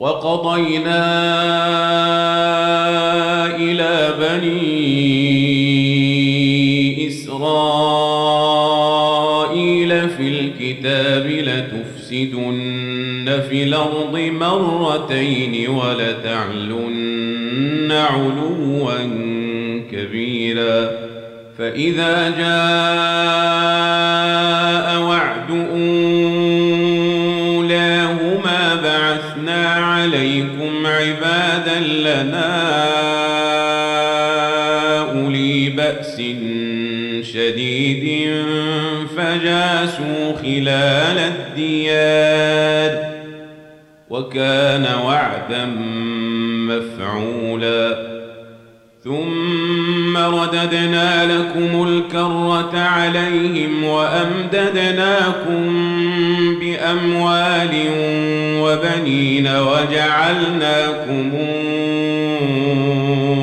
وقضينا إلى بني إسرائيل في الكتاب لتفسدن في الأرض مرتين ولتعلن علوا كبيرا. فإذا جاء بأس شديد فجاسوا خلال الديار وكان وعدا مفعولا. ثم رددنا لكم الكرة عليهم وأمددناكم بأموال وبنين وجعلناكم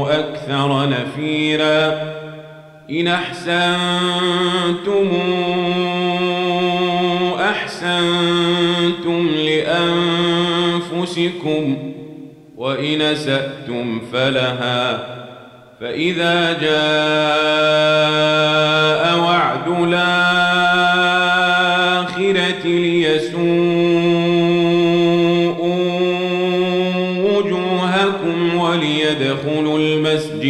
أكثر نفيرا. إن أحسنتم أحسنتم لأنفسكم وإن أسأتم فلها فإذا جاء وعد الآخرة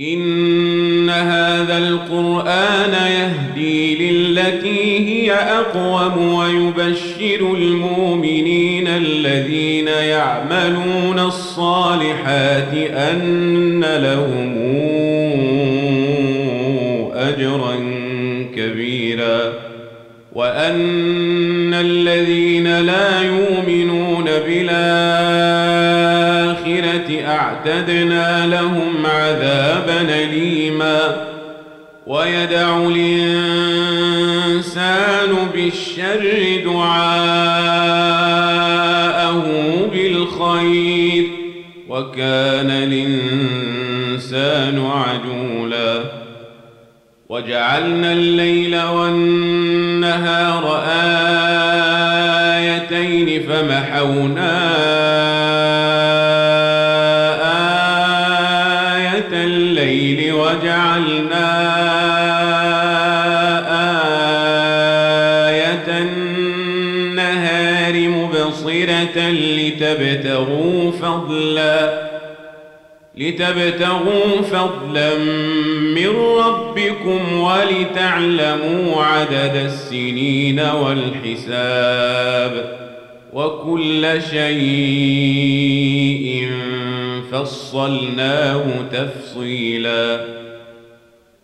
إن هذا القرآن يهدي للتي هي أقوم ويبشر المؤمنين الذين يعملون الصالحات أن لهم أجرا كبيرا وأن الذين لا يؤمنون بالآخرة أعتدنا لهم عذابا أليما. ويدع الإنسان بالشر دعاءه بالخير. وكان الإنسان عجولا. وجعلنا الليل والنهار آيتين فمحونا وجعلنا آية النهار مبصرة لتبتغوا فضلا لتبتغوا فضلا من ربكم ولتعلموا عدد السنين والحساب وكل شيء فصلناه تفصيلا.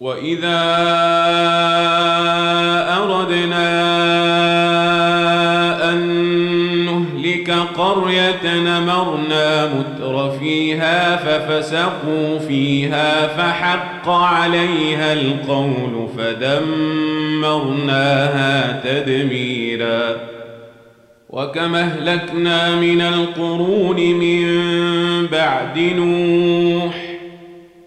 وإذا أردنا قرية نمرنا متر فيها ففسقوا فيها فحق عليها القول فدمرناها تدميرا وكم اهلكنا من القرون من بعد نوح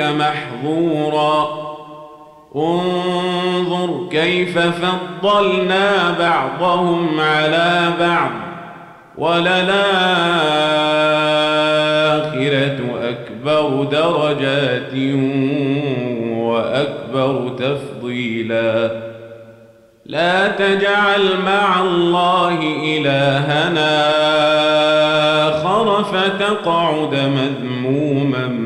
محظورا. انظر كيف فضلنا بعضهم على بعض. وللآخرة أكبر درجات وأكبر تفضيلا. لا تجعل مع الله إلهنا آخر فتقعد مذموما.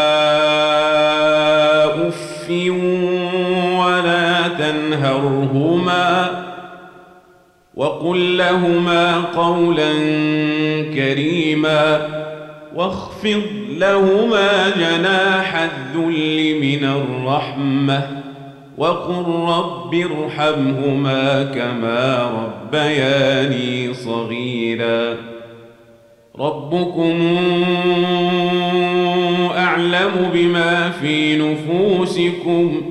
ولا تنهرهما وقل لهما قولا كريما واخفض لهما جناح الذل من الرحمة وقل رب ارحمهما كما ربياني صغيرا ربكم أعلم بما في نفوسكم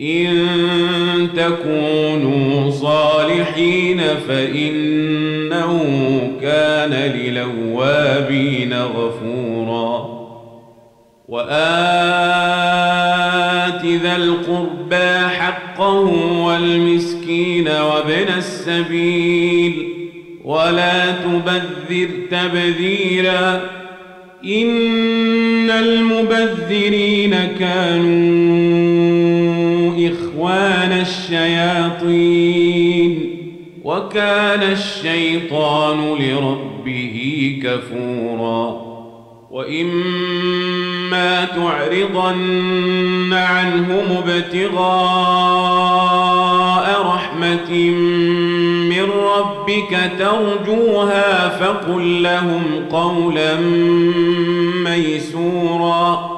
إن تكونوا صالحين فإنه كان للوابين غفورا. وآت ذا القربى حقه والمسكين وابن السبيل ولا تبذر تبذيرا. إن المبذرين كانوا الشياطين. وكان الشيطان لربه كفورا. وإما تعرضن عنهم ابتغاء رحمة من ربك ترجوها فقل لهم قولا ميسورا.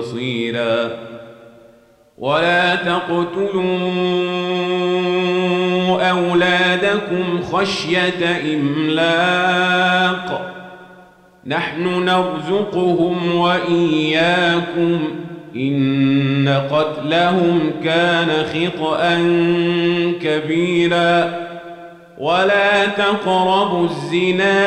بصيرا ولا تقتلوا أولادكم خشية إملاق. نحن نرزقهم وإياكم. إن قتلهم كان خطأ كبيرا. ولا تقربوا الزنا.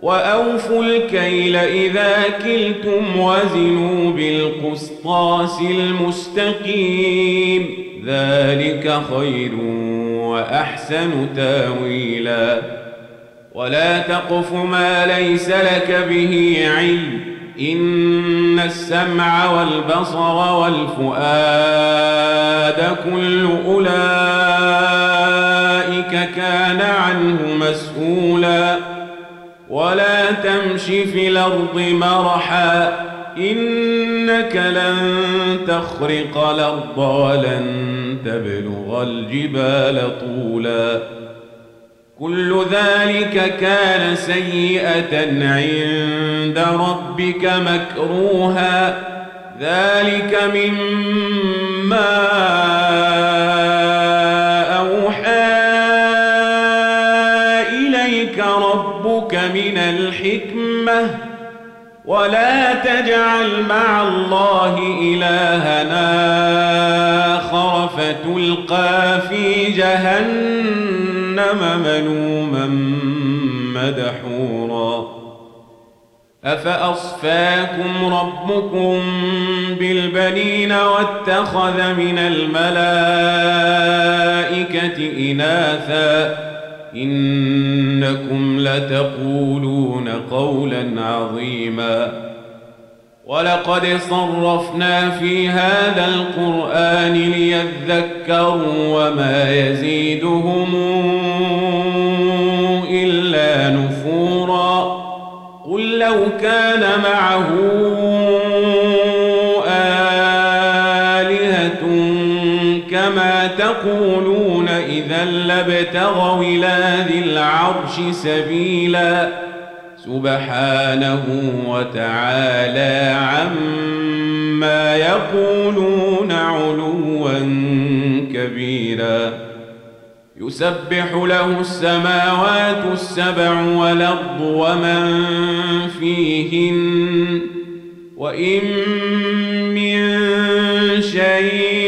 وأوفوا الكيل إذا كلتم وزنوا بالقسطاس المستقيم. ذلك خير وأحسن تأويلا. ولا تقف ما ليس لك به علم. إن السمع والبصر والفؤاد كل أولئك كان عنه مسؤولا. ولا تمش في الأرض مرحا إنك لن تخرق الأرض ولن تبلغ الجبال طولا. كل ذلك كان سيئة عند ربك مكروها ذلك مما ولا تجعل مع الله إلهنا آخر فتلقى في جهنم ملوما مدحورا. أفأصفاكم ربكم بالبنين واتخذ من الملائكة إناثا؟ إنكم لتقولون قولا عظيما. ولقد صرفنا في هذا القرآن ليذكروا وما يزيدهم إلا نفورا. قل لو كان معه لابتغوا إلى ذي العرش سبيلا. سبحانه وتعالى عما يقولون علوا كبيرا. يسبح له السماوات السبع والأرض ومن فيهن. وإن من شيء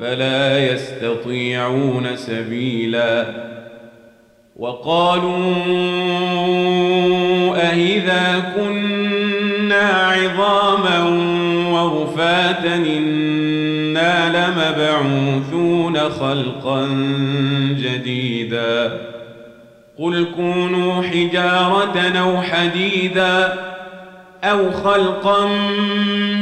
فلا يستطيعون سبيلا. وقالوا أهذا كنا عظاما ورفاتا إنا لمبعوثون خلقا جديدا. قل كونوا حجارة أو حديدا أو خلقا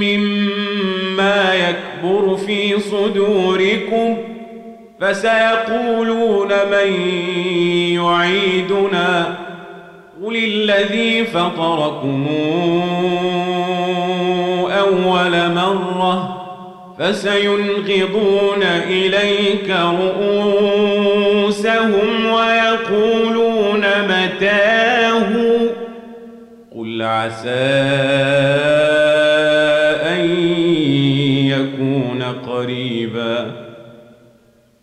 مما يكبر في صدوركم فسيقولون من يعيدنا قل الذي فطركم أول مرة فسينغضون إليك رؤوسهم ويقولون متاه قل عسى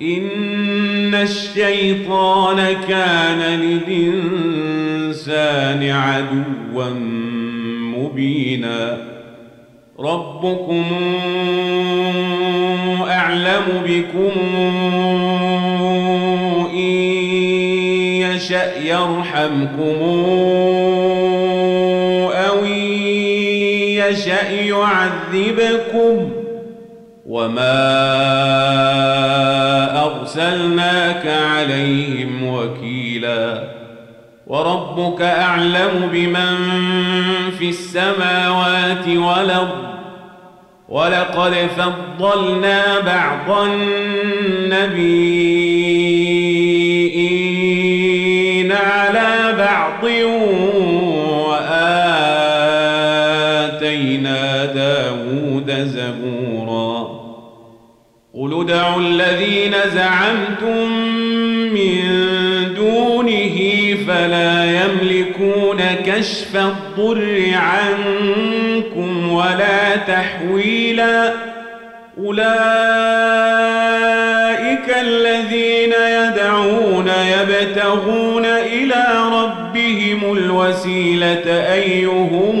إن الشيطان كان للإنسان عدوا مبينا ربكم أعلم بكم يشأ يرحمكم أو يشأ يعذبكم وما أرسلناك عليهم وكيلا وربك أعلم بمن في السماوات والأرض ولقد فضلنا بعض النبيين ادعوا الذين زعمتم من دونه فلا يملكون كشف الضر عنكم ولا تحويلا. أولئك الذين يدعون يبتغون إلى ربهم الوسيلة أيهم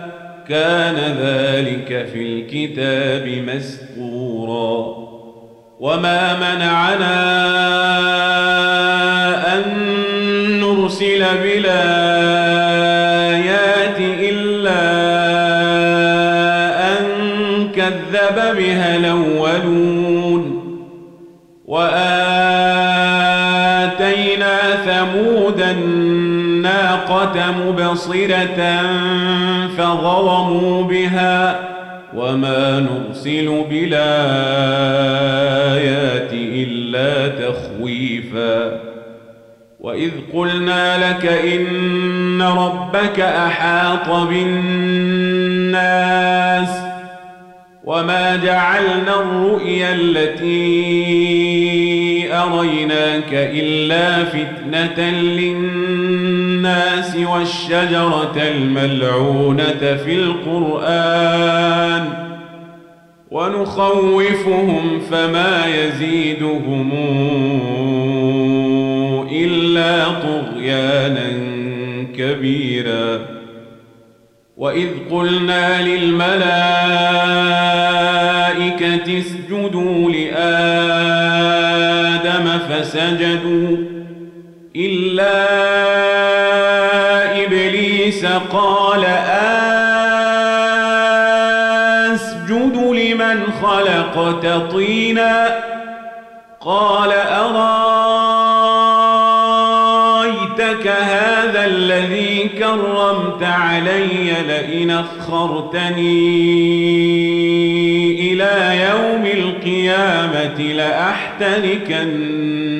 كان ذلك في الكتاب مسطورا. وما منعنا أن نرسل بالآيات مبصرة فظلموا بها وما نرسل بالآيات إلا تخويفا وإذ قلنا لك إن ربك أحاط بالناس وما جعلنا الرؤيا التي أريناك إلا فتنة للناس والشجرة الملعونة في القرآن ونخوفهم فما يزيدهم إلا طغيانا كبيرا وإذ قلنا للملائكة اسجدوا لآدم فسجدوا إلا إبليس قال أسجد لمن خلقت طينا قال أرأيتك هذا الذي كرمت علي لئن أخرتني إلى يوم القيامة لأحتنكن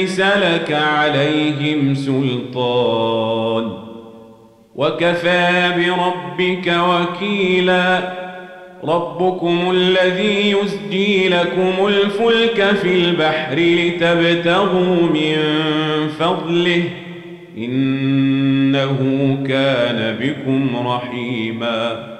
ليس لك عليهم سلطان. وكفى بربك وكيلا. ربكم الذي يسجي لكم الفلك في البحر لتبتغوا من فضله. إنه كان بكم رحيما.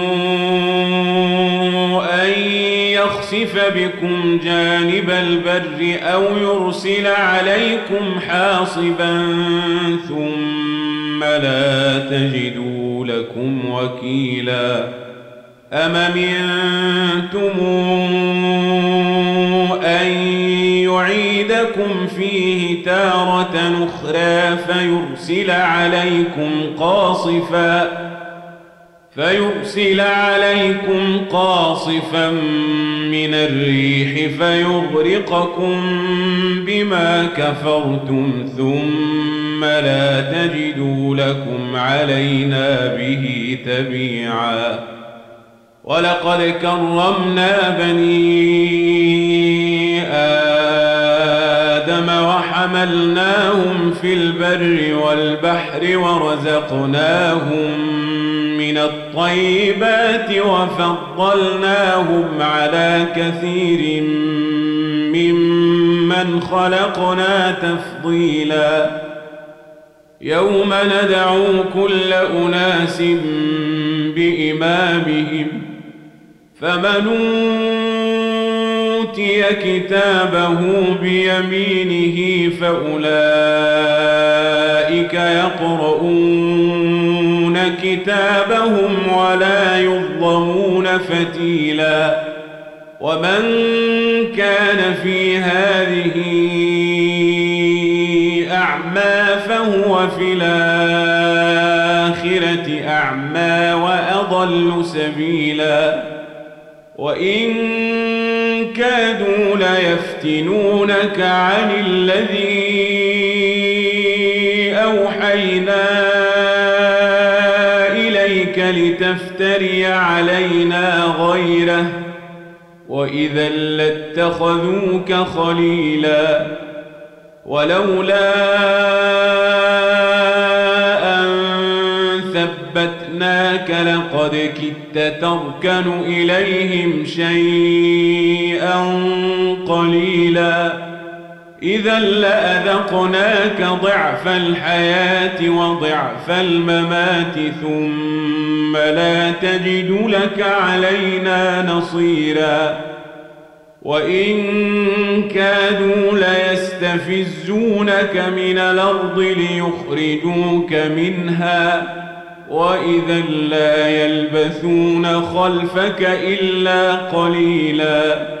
بكم جانب البر أو يرسل عليكم حاصبا ثم لا تجدوا لكم وكيلا أم منتم أن يعيدكم فيه تارة أخرى فيرسل عليكم قاصفا فيرسل عليكم قاصفا من الريح فيغرقكم بما كفرتم ثم لا تجدوا لكم علينا به تبيعا. ولقد كرمنا بني آدم وحملناهم في البر والبحر ورزقناهم من الطيبات وفضلناهم على كثير ممن خلقنا تفضيلا. يوم ندعو كل أناس بإمامهم فمن أوتي كتابه بيمينه فأولئك يقرؤون كتابهم ولا يظلمون فتيلا. ومن كان في هذه أعمى فهو في الآخرة أعمى وأضل سبيلا. وإن كادوا ليفتنونك عن الذي لتفتري علينا غيره وإذا لاتخذوك خليلا ولولا أن ثبتناك لقد كدت تركن إليهم شيئا قليلا إذا لأذقناك ضعف الحياة وضعف الممات ثم لا تجد لك علينا نصيراً وإن كادوا ليستفزونك من الأرض ليخرجوك منها وإذا لا يلبثون خلفك إلا قليلا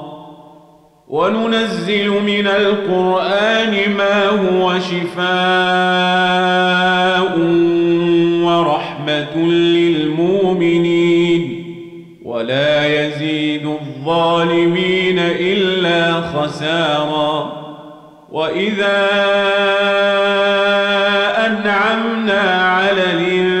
وننزل من القرآن ما هو شفاء ورحمة للمؤمنين. ولا يزيد الظالمين إلا خسارا. وإذا أنعمنا على الإنسان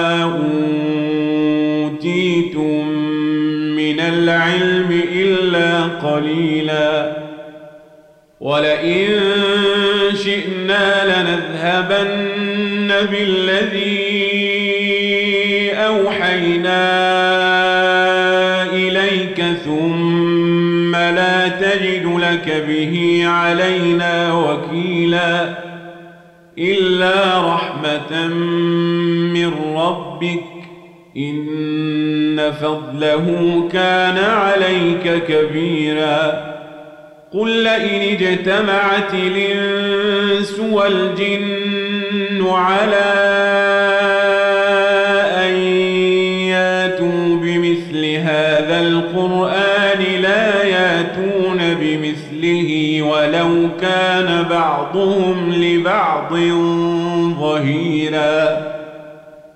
العلم إلا قليلا. ولئن شئنا لنذهبن بالذي أوحينا إليك ثم لا تجد لك به علينا وكيلا إلا رحمة من ربك إن فضله كان عليك كبيرا. قل لئن اجتمعت الإنس والجن على أن ياتوا بمثل هذا القرآن لا ياتون بمثله ولو كان بعضهم لبعض ظهيراً.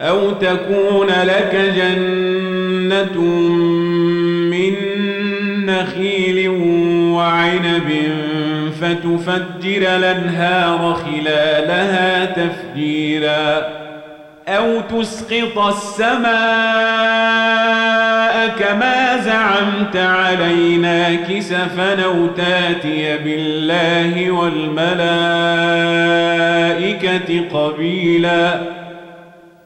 أو تكون لك جنة من نخيل وعنب فتفجر الأنهار خلالها تفجيرا. أو تسقط السماء كما زعمت علينا كسفا أو تأتي بالله والملائكة قبيلاً.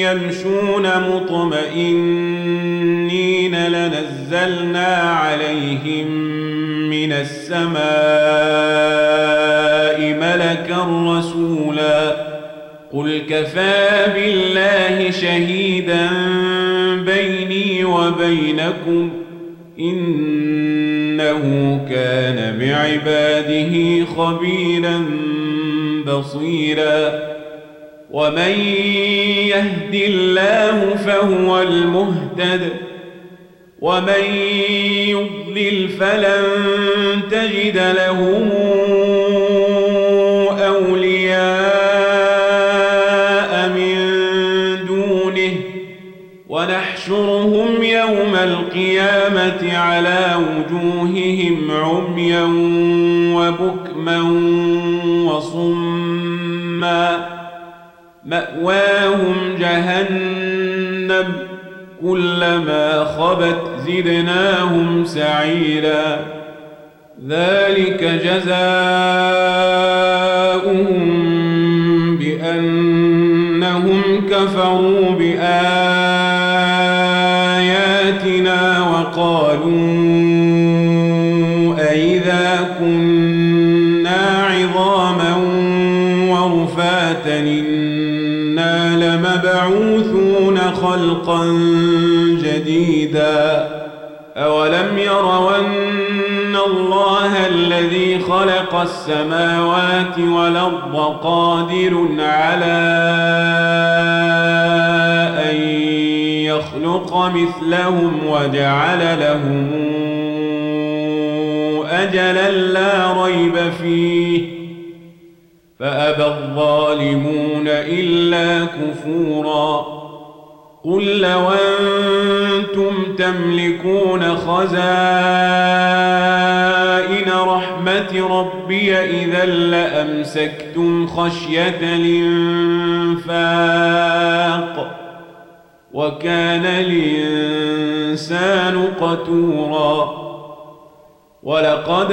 يمشون مطمئنين لنزلنا عليهم من السماء ملكا رسولا قل كفى بالله شهيدا بيني وبينكم إنه كان بعباده خبيرا بصيرا ومن يهد الله فهو المهتد ومن يضلل فلن تجد له أولياء من دونه ونحشرهم يوم القيامة على وجوههم عميا وبكما مأواهم جهنم كلما خبت زدناهم سعيرا. ذلك جزاؤهم بأنهم كفروا بآياتنا. إنا لمبعوثون خلقا جديدا. أولم يروا الله الذي خلق السماوات والأرض قادر على أن يخلق مثلهم وجعل لهم أجلا لا ريب فيه. فأبى الظالمون إلا كفورا قل لو أنتم تملكون خزائن رحمة ربي إذا لأمسكتم خشية الإنفاق وكان الإنسان قتورا ولقد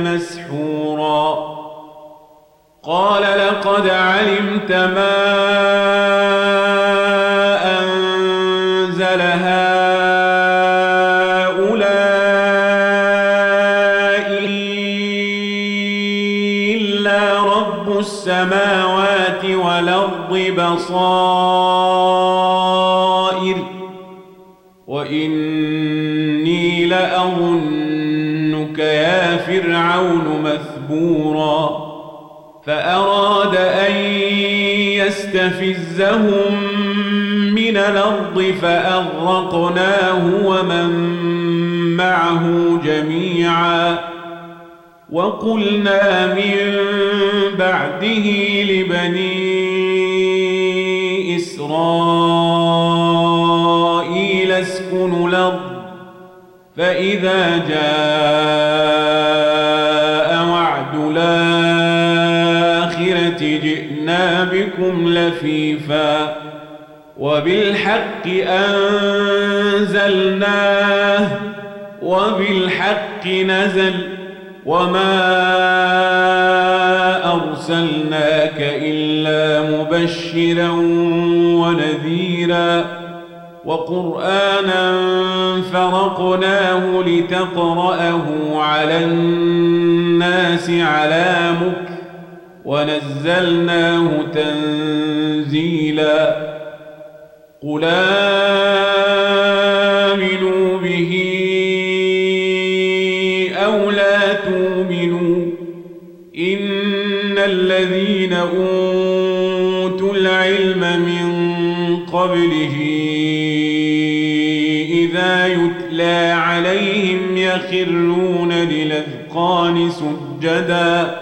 لقد علمت ما أنزل هؤلاء إلا رب السماوات والأرض بصائر وإني لأظنك يا فرعون مثبورا فأراد يستفزهم من الأرض فأغرقناه ومن معه جميعا وقلنا من بعده لبني إسرائيل اسكنوا الأرض فإذا جاء وعد الآخرة بكم لفيفا وبالحق أنزلناه وبالحق نزل وما أرسلناك إلا مبشرا ونذيرا وقرآنا فرقناه لتقرأه على الناس على مكر ونزلناه تنزيلا قل آمنوا به أو لا تؤمنوا إن الذين أوتوا العلم من قبله إذا يتلى عليهم يخرون للأذقان سجداً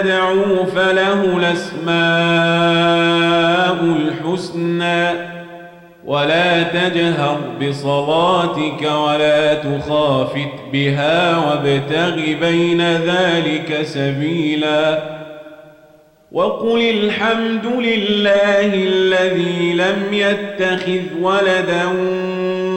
تدعوا فله الأسماء الحسنى. ولا تجهر بصلاتك ولا تخافت بها وابتغ بين ذلك سبيلا. وقل الحمد لله الذي لم يتخذ ولدا